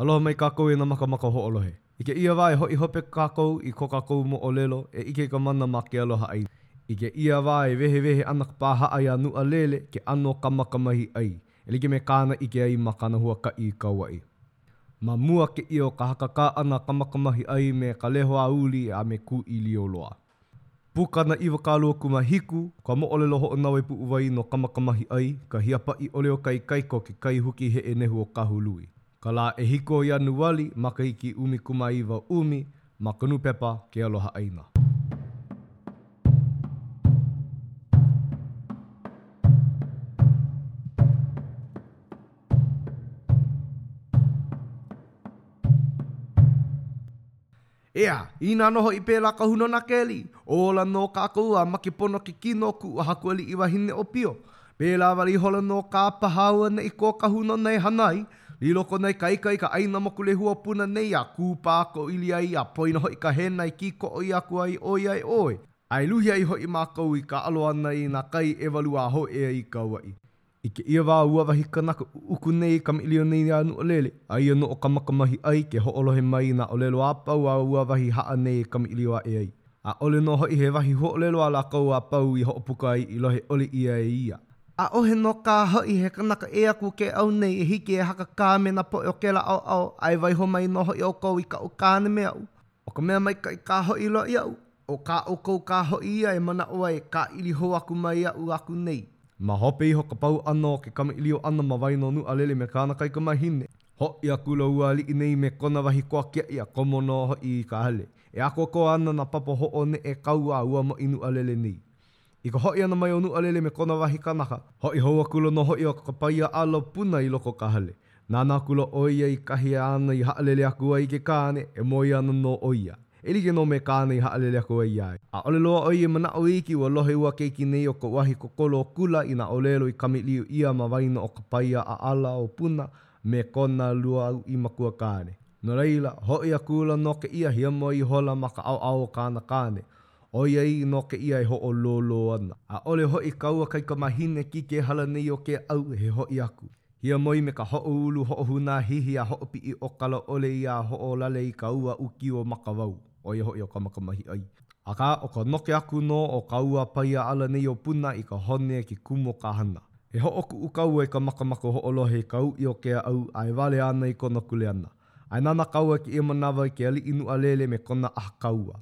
Aloha mai kākou e nā makamaka hoʻolohe. I kēia wā e hoʻi hope kākou i ko kākou moʻolelo e ʻike i ka mana ma ke aloha ʻai. I kēia wā e wehewehe ana Kapāhaʻa iā Nuʻalele ke ʻano o Kamakamahiʻai e like me kāna i ʻike ai ma kāna huakaʻi i Kauaʻi. Ma mua kēia o ka hakakā ʻana a Kamakamahiʻai me Kalehoāuli a me Kūʻīlioloa. Pukana iwakāluakūmāhiku, ka moʻolelo hoʻonaue puʻuwai no Kamakamahiʻai, ka hiapaʻiʻole o ka ikaika o ke kai huki heʻe nehu o Kahului. Ka lā ʻehiku o Ianuali, makahiki ʻumikūmāiwa ʻumi, ma ka nūpepa Ke Aloha ʻĀina. Ea, inā nō hoʻi pēlā ka hūnōna a ke aliʻi, ola nō kākou a makepono ke kino o kuʻu haku aliʻi wahine ʻōpio. Pēlā wale ihola nō kā paha auaneʻi kō ka hūnōna e hana ai, lilo kona ikaika i ka ʻāina moku lehua Puna nei a kūpā ko ʻIliai a poina hoʻi ka hana i kīkoʻo ʻia aku ai ʻo ia e ʻoe, a i luhi ai hoʻi mākou i ka ʻalo ʻana i nā kai ʻewalu a hōʻea i Kauaʻi. I kēia wā a ua wahi kanaka ʻuʻuku nei e kamaʻilio nei iā Nuʻalele, aia nō ʻo Kamakamahiʻai ke hoʻolohe mai i nā ʻōlelo a pau a ua wahi haʻa nei e kamaʻilio aʻe ai. ʻAʻole nō hoʻi he wahi huaʻōlelo a lākou a pau i hoʻopuka ai i lohe ʻole ʻia e ia. ʻAʻohe nō kā hoʻi he kanaka ʻē aku o Keaʻau nei e hiki e hakakā me nā poʻe o kēlā ʻaoʻao a e waiho mai nō hoʻi ʻoukou i kaʻu kāne me aʻu. ʻO ka mea maikaʻi kā hoʻi i loaʻa iaʻu, ʻo kā ʻoukou kā hoʻi ia e manaʻo ai e kāʻili hou aku mai aʻu aku nei. Ma hope iho o ka pau ʻana o ke kamaʻilio ʻana ma waena o Nuʻalele me kāna kaikamahine, hoʻi akula ua aliʻi nei me kona wahi koa kiaʻi a komo nō hoʻi i ka hale. E akoakoa ana nā papa hoʻoneʻe kaua a ua mōʻī Nuʻalele nei. I ka hoʻi ʻana mai o Nuʻalele me kona wahi kanaka, hoʻi hou akula nō hoʻi ʻo ka paia ʻala o Puna i loko o ka hale. Nānā akula ʻo ia i kahi āna i haʻalele aku ai i ke kāne, e moe ana nō ʻo ia. E like nō me kāna i haʻalele aku ai iā ia. ʻAʻole loa ʻo ia e manaʻo iki ua lohe ua keiki nei o ka uahi kokolo o Kula i nā ʻōlelo i kamaʻilio ʻia ma waena o ka paia ʻaʻala o Puna me kona lūauʻi makua kāne. No laila, hoʻi akula nō kēia hiamoe ihola ma ka ʻaoʻao o kāna kāne, ʻOiai nō kēia e hoʻolōlō ana, ʻaʻole hoʻi kā ua kaikamahine kīkē hala nei o Keaʻau he hoʻi aku hiamoe me ka hoʻoulu hoʻokūnāhihi a hoʻopiʻi ʻōkala ʻole ia a hoʻolale i ka ua ʻūkiu o Makawao, ʻo ia hoʻi ʻo Kamakamahiʻai. Akā, ʻo ka noke aku nō kā ua paia ʻala nei o Puna i ka hone ke kumu o ka hana. E hoʻokuʻu kāua e ka makamaka hoʻolohe i ka uʻi o Keaʻau a e walea ana i kona kuleana. A e nānā kāua i kēia manawa i ke aliʻi Nuʻalele me kona ʻaha kaua.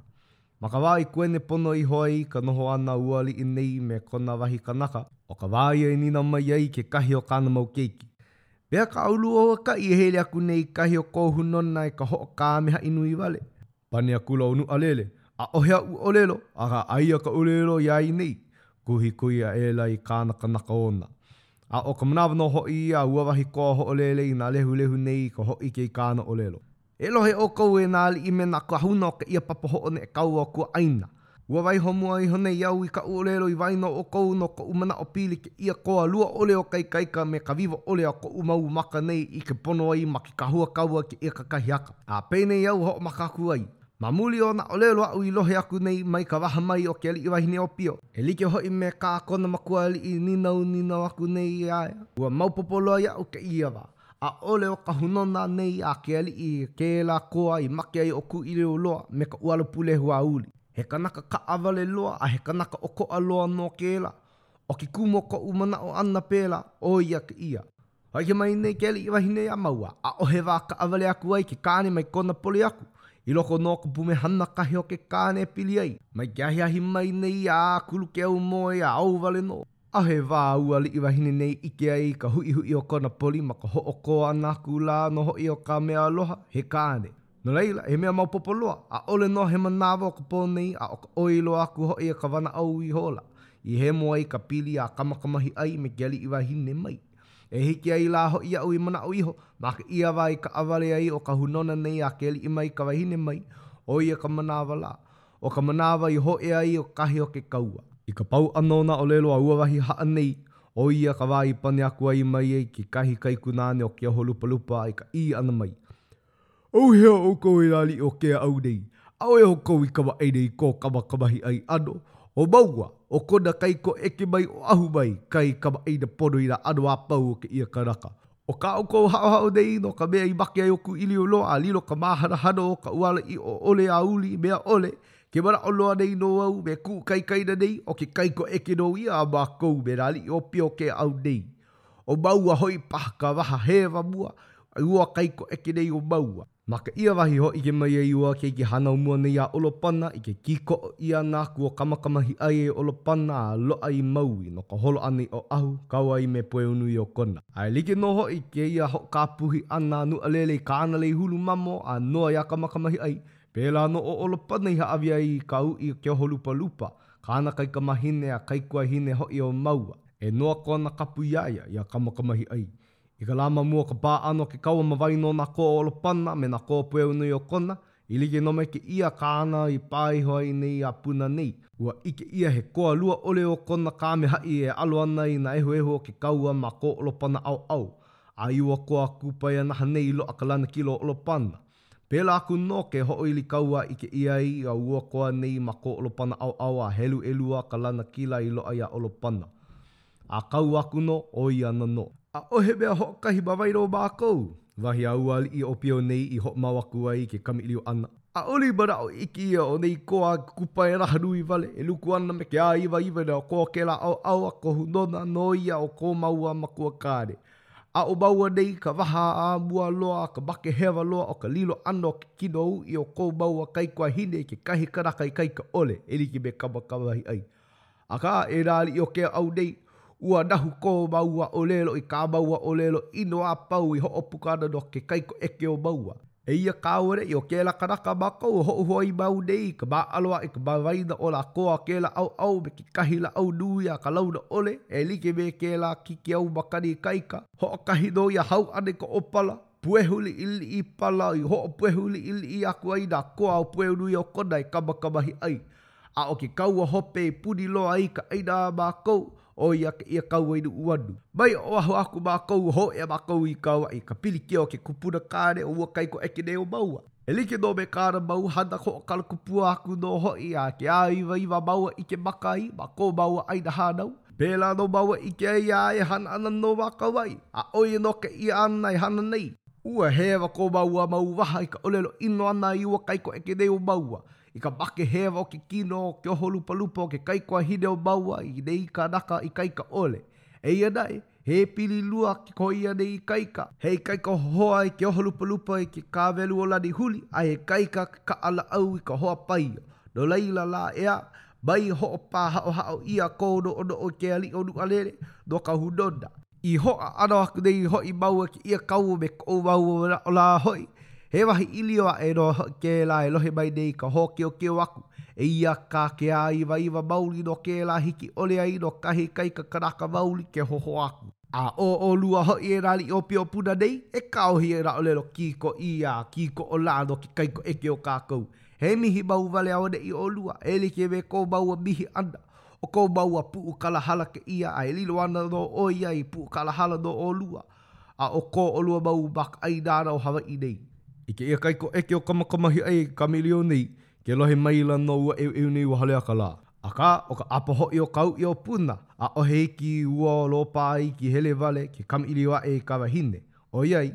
Ma ka wā i kuene pono iho ai ka noho ʻana a ua aliʻi nei me kona wahi kanaka, ʻo ka wā ia i nīnau mai ai kekahi o kāna mau keiki, Pehea kā ʻolua huakaʻi i hele aku nei i kahi o kou hūnōna e ka hoʻokāmehaʻi nui wale? Pane akula ʻo Nuʻalele, ʻAʻohe aʻu ʻōlelo, akā aia ka ʻōlelo iā ia nei. Kuhikuhi aʻela i kāna kanaka ona. A ʻo ka manawa nō hoʻi ia a ua wahi koa hoʻolele i nā lehulehu nei i ka hōʻike i kāna ʻōlelo. E lohe ʻoukou e nā aliʻi me nā kāhuna o kēia papa hoʻoneʻe kaua o kua ʻāina. Ua waiho mua iho nei au i kaʻu ʻōlelo i waena o ʻoukou no koʻu manaʻo pili i kēia koa lua ʻole o ka ikaika me ka wiwo ʻole a koʻu mau maka nei i ʻike pono ai ma ke kahua kaua i kēia kakahiaka. A penei au e hoʻomaka aku ai, ma muli o nā ʻōlelo aʻu i lohe aku nei mai ka waha mai o ke aliʻi wahine ʻōpio, e like hoʻi me kā kona makua aliʻi i nīnau nīnau aku nei iā ia, ua maopopo loa iaʻu i kēia wā. ʻAʻole ʻo ka hūnōna nei a ke aliʻi kēlā koa i make ai ʻo Kūʻīlioloa me ka ʻuala pūlehu a Uli. He kanaka kaʻawale loa a he kanaka ʻokoʻa loa nō kēlā. ʻO ke kumu o koʻu manaʻo ʻana pēlā, ʻo ia kēia. Ua hōʻike mai nei ke aliʻi wahine iā māua, ʻaʻohe wā i kaʻawale aku ai ke kāne mai kona poli aku, i loko nō o ka pumehana kahi o ke kāne e pili ai. Mai ke ahiahi mai nei a kulu ke aumoe a ao wale nō. ʻAʻohe wā a ua aliʻi wahine nei i ʻike ai i ka huʻihuʻi o kona poli ma ka hoʻokō ʻana aku lā nō hoʻi o ka mea aloha, he kāne. No laila, he mea maopopo loa, ʻaʻole nō he manawa o ka pō nei a ʻo ka ʻoi loa aku hoʻi o ka wanaʻao ihola i hemo ai ka pili a Kamakamahiʻai me ke aliʻi wahine mai. E hiki ai lā hoʻi iaʻu i manaʻo iho, ma kēia wā i kaʻawale ai ʻo ka hūnōna nei a ke aliʻi mai ka wahine mai, ʻo ia ka manawa lā, ʻO ka manawa i hōʻea ai o kahi o ke kaua. I ka pau ʻana o nā ʻōlelo a ua wahi haʻa nei, ʻo ia ka wā i pane aku ai mai ai kekahi kaikunāne o Keoholupalupa i ka ʻī ʻana mai, ʻAuhea ʻoukou e nā aliʻi o Keaʻau nei, ʻaʻohe ʻoukou i kamaʻāina i kō Kamakamahiʻai ʻano, ʻo māua, ʻo kona kaikoʻeke mai Oʻahu mai, kai kamaʻāina pono i nā ʻano a pau o kēia kanaka, ʻO kā ʻoukou haʻohaʻo nei no ka mea i make ai ʻo Kūʻīlioloa a lilo ka māhanahana o ka ʻuala ʻiʻo ʻole a Uli i mea ʻole, ke manaʻo loa nei nō au me kuʻu kaikaina nei, ʻo ke kaikoʻeke nō ia a mākou me nā aliʻi ʻōpio o Keaʻau nei. ʻO māua hoʻi paha ka waha hewa mua i ua kaikoʻeke nei o māua. Ma kēia wahi i hōʻike mai ai ua keiki hānau mua nei a Olopana i ke kīkoʻo ʻia ʻana aku o Kamakamahiʻai e Olopana a loaʻa i Maui no ka holo ʻana i Oʻahu, Kauaʻi me Pueonuiokona. A e like nō hoʻi kēia hoʻokāpuhi ʻana a Nuʻalele i kāna lei hulu mamo a noa iā Kamakamahiʻai, pēlā nō ʻo Olopana i hāʻawi ai i ka uʻi o Keoholupalupa, kāna kaikamahine a kaikuahine hoʻi o māua, e noa kona kapu iā ia, iā Kamakamahiʻai. I ka lā ma mua o ka pā ʻana o ke kaua ma waena o nā koa o Olopana me nā koa o Pueonui o Kona, i like nō me kēia kāna i pā iho ai nei iā Puna nei, ua ʻike ʻia he koa lua ʻole o kona kāmehaʻi e alo ana i nā ehuehu o ke kaua ma ko Olopana ʻaoʻao, a i ua koa kūpaianaha nei i loaʻa ka lanakila o Olopana. Pēlā aku nō ke hoʻoili kaua i ʻike ʻia ai a ua koa nei ma ko Olopana ʻaoʻao a helu ʻelua ka lanakila i loaʻa iā Olopana. A kau aku nō ʻo ia ana nō. ʻAʻohe mea hoʻokahi ma waena o mākou, wahi a ua aliʻi ʻōpio nei i hoʻomau aku ai i ke kamaʻilio ʻana. ʻAʻole i manaʻo iki ʻia ʻo nei koa kupaianaha nui wale, e luku ana me ke āiwaiwa i nā koa o kēlā ʻaoʻao a ʻo ka hūnōna nō ia o ko māua makua kāne. A ʻo māua nei ka wahaʻā mua loa a ka makehewa loa o ka lilo ʻana o ke kino uʻi o ko māua kaikuahine i kekahi kanaka ikaika ʻole e like me Kamakamahiʻai. Akā, e nā aliʻi o Keaʻau nei, ua nahu ko māua ʻōlelo i kā māua ʻōlelo ʻino a pau i hoʻopuka ana no ke kaikoʻeke o māua. Eia kā auaneʻi, ʻo kēlā kanaka a mākou e hoʻohuoi mau nei i ka māʻalo aʻe kā ma waena o nā koa o kēlā ʻaoʻao me kekahi lāʻau nui a ka launa ʻole e like me kēlā kikiao makani ikaika, hoʻokahi nō ia hau ʻana i ka ʻōpala puehu liʻiliʻi, pēlā i hoʻopuehu liʻiliʻi aku ai nā koa o Pueonui o Kona e Kamakamahiʻai. A ʻo ke kaua hope i puni loa ai ka ʻāina iā mākou, ʻo ia kēia kaua i Nuʻuanu. Mai Oʻahu aku mākou a hōʻea mākou i Kauaʻi, i ka pilikia o ke kupuna kāne o ua kaikoʻeke nei o māua. E like nō me kāna mau hana hoʻokalakupua aku nō hoʻi a ke āiwaiwa a māua i ʻike maka ai ma ko māua ʻāina hānau, pēlā nō māua i ʻike ai a e hana ana nō ma Kauaʻi, a ʻo ia nō kēia āna e hana nei. Ua hewa ko māua mau waha i ka ʻōlelo ʻino ʻana i ua kaikoʻeke nei o māua. I ka makehewa o ke kino o Keoholupalupa, o ke kaikuahine o māua i nei kanaka ikaika ʻole. Eia naʻe, he pili lua kā ko ia nei ikaika, he ikaika hohoa i ke oho lupalupa i ke kāwelu o Lanihuli a he ikaika kaʻa lāʻau i ka hoa paio. No laila lā, ʻeā, mai hoʻopāhaʻohaʻo ʻia kou noʻonoʻo e ke aliʻi o Nuʻalele no ka hūnōna. I hoʻāno aku nei hoʻi māua i kēia kaua me ko māua manaʻo lā hoʻi, he wahi ʻīlio aʻe nō hoʻi kēlā e lohe mai nei ka hōkiokio aku. Eia kā ke āiwaiwa maoli nō kēlā hiki ʻole ai nō kahi ikaika kanaka maoli ke hoho aku. A ʻo ʻolua hoʻi e nā aliʻi ʻōpio o Puna nei, e kāohi i nā ʻōlelo kīkoi a kīkoʻolā no ke kaikoʻeke o kākou. He mihi mau wale auaneʻi ʻolua, e like me ko māua mihi ʻana. ʻO ko māua puʻukalahala kēia a e lilo ana nō ʻo ia i puʻukalahala no ʻolua, a ʻo ko ʻolua mau makaʻāinana o Hawaiʻi nei. I kēia kaikoʻeke o Kamakamahiʻai e kamaʻilio nei, ke lohe maila nō ua ʻeuʻeu nei o Haleakalā. Akā, ʻo ka ʻapo hoʻi o ka uʻi o Puna, ʻaʻohe hiki ua o Lōpāikihelewale ke kamaʻilio aʻe i ka wahine, ʻoiai,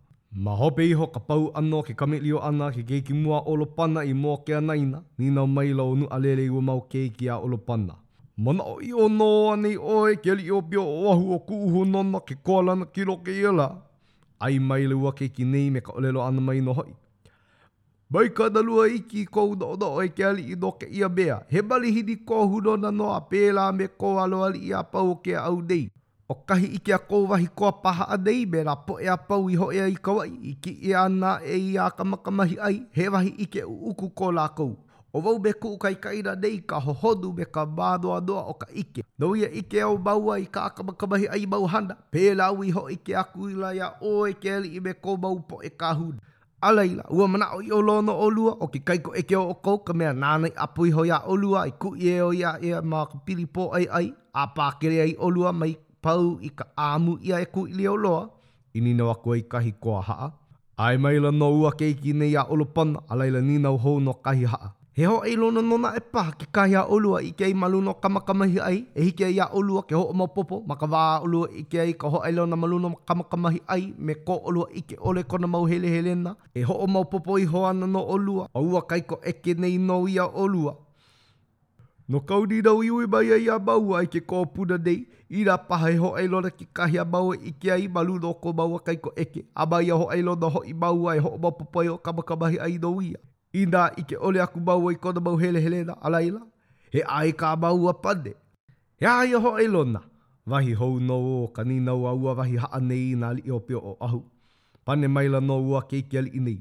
Ma hope iho o ka pau ʻana o ke kamaʻilio ʻana a ke keiki mua a ʻOlopana i mua o ke anaina, nīnau maila ʻo Nuʻalele i ua mau keiki a ʻOlopana, Manaʻo ʻiʻo nō anei ʻoe e ke aliʻi ʻōpio o Oʻahu ʻo kuʻu hūnōna ke koa lanakila o kēia lā? ʻAe maila ua keiki nei me ka ʻōlelo ʻana mai nō hoʻi, Mai kānalua iki kou noʻonoʻo e ke aliʻi no kēia mea, he malihini kō hūnōna nō a pēlā me kō aloaliʻi a pau o Keaʻau nei. ʻO kahi ʻike a kō wahi koa pāhaʻa nei me nā poʻe a pau i hōʻea i Kauaʻi, i kiʻi ana aʻe iā Kamakamahiʻai, he wahi ʻike ʻuʻuku ko lākou. ʻO wau me kuʻu kaikaina nei ka hohonu me ka mānoanoa o ka ʻike. No ia ʻike o māua i kā Kamakamahiʻai mau hana, pēlā au i hōʻike aku ai lā iā ʻoe e ke aliʻi me kō mau poʻe kāhuna. A laila, ua manaʻo ʻiʻo loa nō ʻolua, ʻo ke kaikoʻeke o ʻoukou ka mea nāna i ʻapo iho iā ʻolua, i kuʻi eo iā ia ma ka pili pōʻaiʻai, a pakele ai ʻolua mai pau i ka ʻāmu ʻia e Kūʻīlioloa? i nīnau aku ai kahi koa haʻa. ʻAe maila nō ua keiki nei a ʻOlopana, a laila nīnau hou nō kahi haʻa. He hōʻailona nō naʻe paha kekahi a ʻolua i ʻike ai ma luna o Kamakamahiʻai, e hiki ai iā ʻolua ke hoʻomaopopo ma ka wā a ʻolua i ʻike ai i ka hōʻailona ma luna o Kamakamahiʻai me ko ʻolua ʻike ʻole i kona mau helehelena. E hoʻomaopopo iho ana nō ʻolua ʻo ua kaikoʻeke nei nō ia o ʻolua. No kāu nīnau i ui mai ai iā māua e ke koa o Puna nei, inā paha he hōʻailona kekahi a māua i ʻike ai ma luna o ko māua kaikoʻeke, a ma ia hōʻailona hoʻi māua e hoʻomaopopo ai ʻo Kamakamahiʻai nō ia. Inā ʻike ʻole aku māua i kona mau helehelena a laila, he ʻae kā māua pane. He aha ia hōʻailona? Wahi hou nō o ka nīnau a ua wahi haʻa nei i nā aliʻi ʻōpio o Oʻahu. Pane maila nō ua keiki aliʻi nei,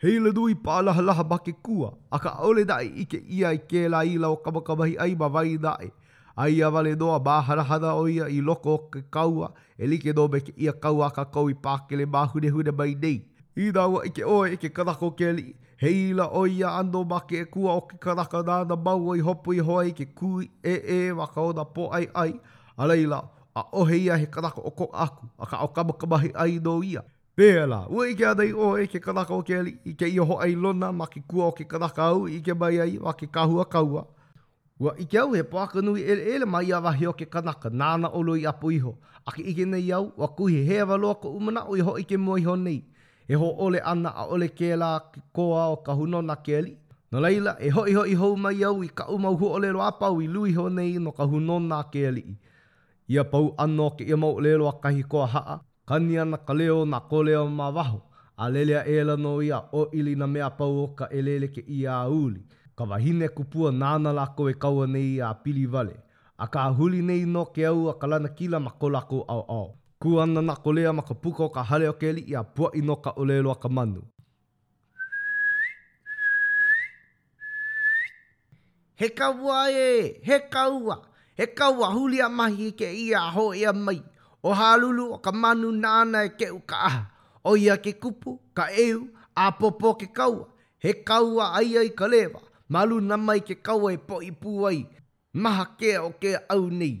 He ila nui pālahalaha ma ke kua, akā ʻaʻole naʻe i ʻike ʻia kēlā ila o Kamakamahiʻai ma waena aʻe. Aia wale nō a mahanahana ʻo ia i loko o ke kaua e like nō me kēia kaua a kākou i pakele māhunehune mai nei. Inā ua ʻike ʻoe e ke kanaka o ke aliʻi, he ila o ia ʻano ma ke kua o ke kanaka nāna māua i hopu iho ai ke kūʻēʻē ma ka o nā pōʻaiʻai, a laila, ʻaʻohe ia he kanaka ʻokoʻa aku, akā ʻo Kamakamahiʻai nō ia. Pēlā, ua ʻike anei ʻoe e ke kanaka o ke aliʻi i kēia hōʻailona ma ke kua o ke kanaka āu i ʻike mai ai ma ke kahua kaua? Ua ʻike au he pōhaka nui ʻeleʻele ma ia wahi o ke kanaka nāna ʻolua i ʻapo iho. A ke ʻike nei au, ua kuhihewa loa koʻu manaʻo i hōʻike mua iho nei. E hōʻole ana, ʻaʻole kēlā ke koa ʻo ka hūnōna a ke aliʻi. No laila, e hoʻihoʻi hou mai au i kaʻu mau huaʻōlelo a pau i lū iho nei no ka hūnōna a ke aliʻi. Ia pau ʻana o kēia mau ʻōlelo a kahi koa haʻa, Kani ana ka leo o nā kōlea ma waho, a lele aʻela nō ia ʻōʻili nā mea a pau ʻo ka ʻelele kēia a Uli, ka wahine kupua nāna lākou e kaua nei iā Piliwale. Akā, huli nei nō ke au a ka lanakila ma ko lākou ʻaoʻao. Kū ana nā kōlea ma ka puka o ka hale o ke aliʻi a puaʻi nō ka ʻōlelo a ka manu. He kaua ē, he kaua, he kaua huliāmahi kēia a hōʻea mai ʻo Halulu ʻo ka manu nāna e keʻu ka ʻaha. ʻO ia ke kupu, ka ʻeu, ʻapōpō ke kaua. He kaua aia i ka lewa, ma luna mai ke kaua e poʻipū ai, mahakea ʻo Keaʻau nei.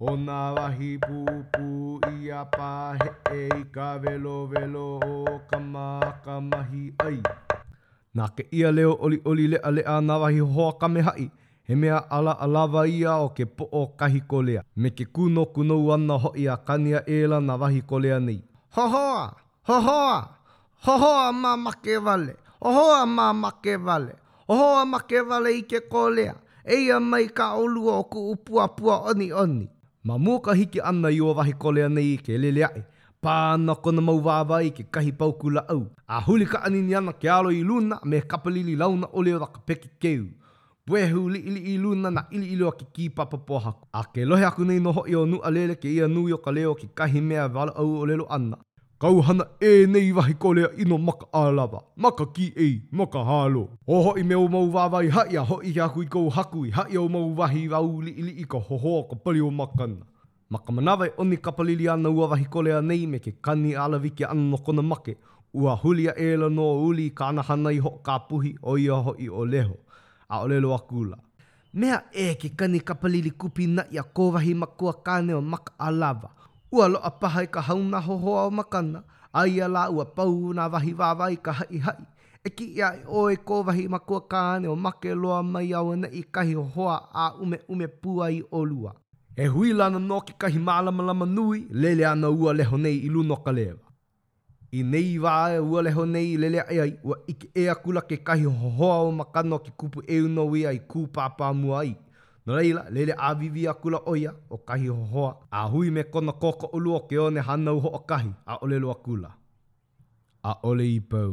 ʻO nā wahi pūpū iʻa paheʻe i ka welowelo o ka makamahi ʻai. Na kēia leo ʻoliʻoli leʻaleʻa nā wahi hohoa kamehaʻi, he mea ʻalaʻalawa ia o ke poʻo o kahi kōlea, me ke kūnoukūnou ʻana hoʻi a kani aʻela nā wahi kōlea nei. Hohoa! Hohoa! Hohoa mā make wale, hohoa mā make wale, hohoa make wale i ke kōlea, eia mai kā ʻolua ʻo kuʻu puapua ʻoniʻoni. Ma mua o ka hiki ʻana i ua wahi kōlea nei ke lele aʻe, pā ana kona mau wāwae i kekahi paukū lāʻau, a huli kaʻanini ana ke alo i luna me ke kapalili launa ʻole o ka pekekeu. Puehu liʻiliʻi i luna nā ʻiliʻili o ke kīpapa pōhaku. A ke lohe aku nei nō hoʻi ʻo Nuʻalele i kēia nui o ka leo o kekahi mea walaʻau ʻōlelo ʻana. Kāu hana e nei wahi kōlea ʻino maka ʻalawa, maka kiʻei, maka hālō. O hoʻi me ou mau wāwae i haʻi a hōʻike aku i kou haku i haʻi ai ou mau wahi ʻau liʻiliʻi i ka hohoa o ka pali o Makana. Ma ka manawa e ʻoni kapalili ana ua wahi kōlea nei me ke kani alawiki ʻana no kona make, ua huli aʻela nō ʻo Uli i kāna hānai hoʻokapuhi, ʻo ia hoʻi ʻo Leho, a ʻōlelo akula. Mea ʻē ke kani kapalili kūpinaʻi a kō wahi makua kāne ʻo Makaʻalawa. Ua loaʻa paha i ka hauna hohoa o Makana, aia lā ua pau nā wahi wāwae i ka haʻihaʻi. E kiʻi aʻe ʻoe i kou wahi makua kāne o make loa mai auaneʻi i kahi hohoa a ʻumeʻume pū ai ʻolua. E huila ana nō kekahi mālamalama nui lele ana ua leho nei i luna o ka lewa. I nei wā a ua leho nei i lele aʻe ai, ua ʻike ʻē akula kekahi hohoa o Makana ʻo ke kupuʻeu nō ia i kūpāpā mua ai. No laila, lele ʻāwīwī akula ʻo ia, ʻo kahi hohoa, a hui me kona kōkoʻolua o ke one hānau hoʻokahi, a ʻōlelo akula. ʻaʻole i pau.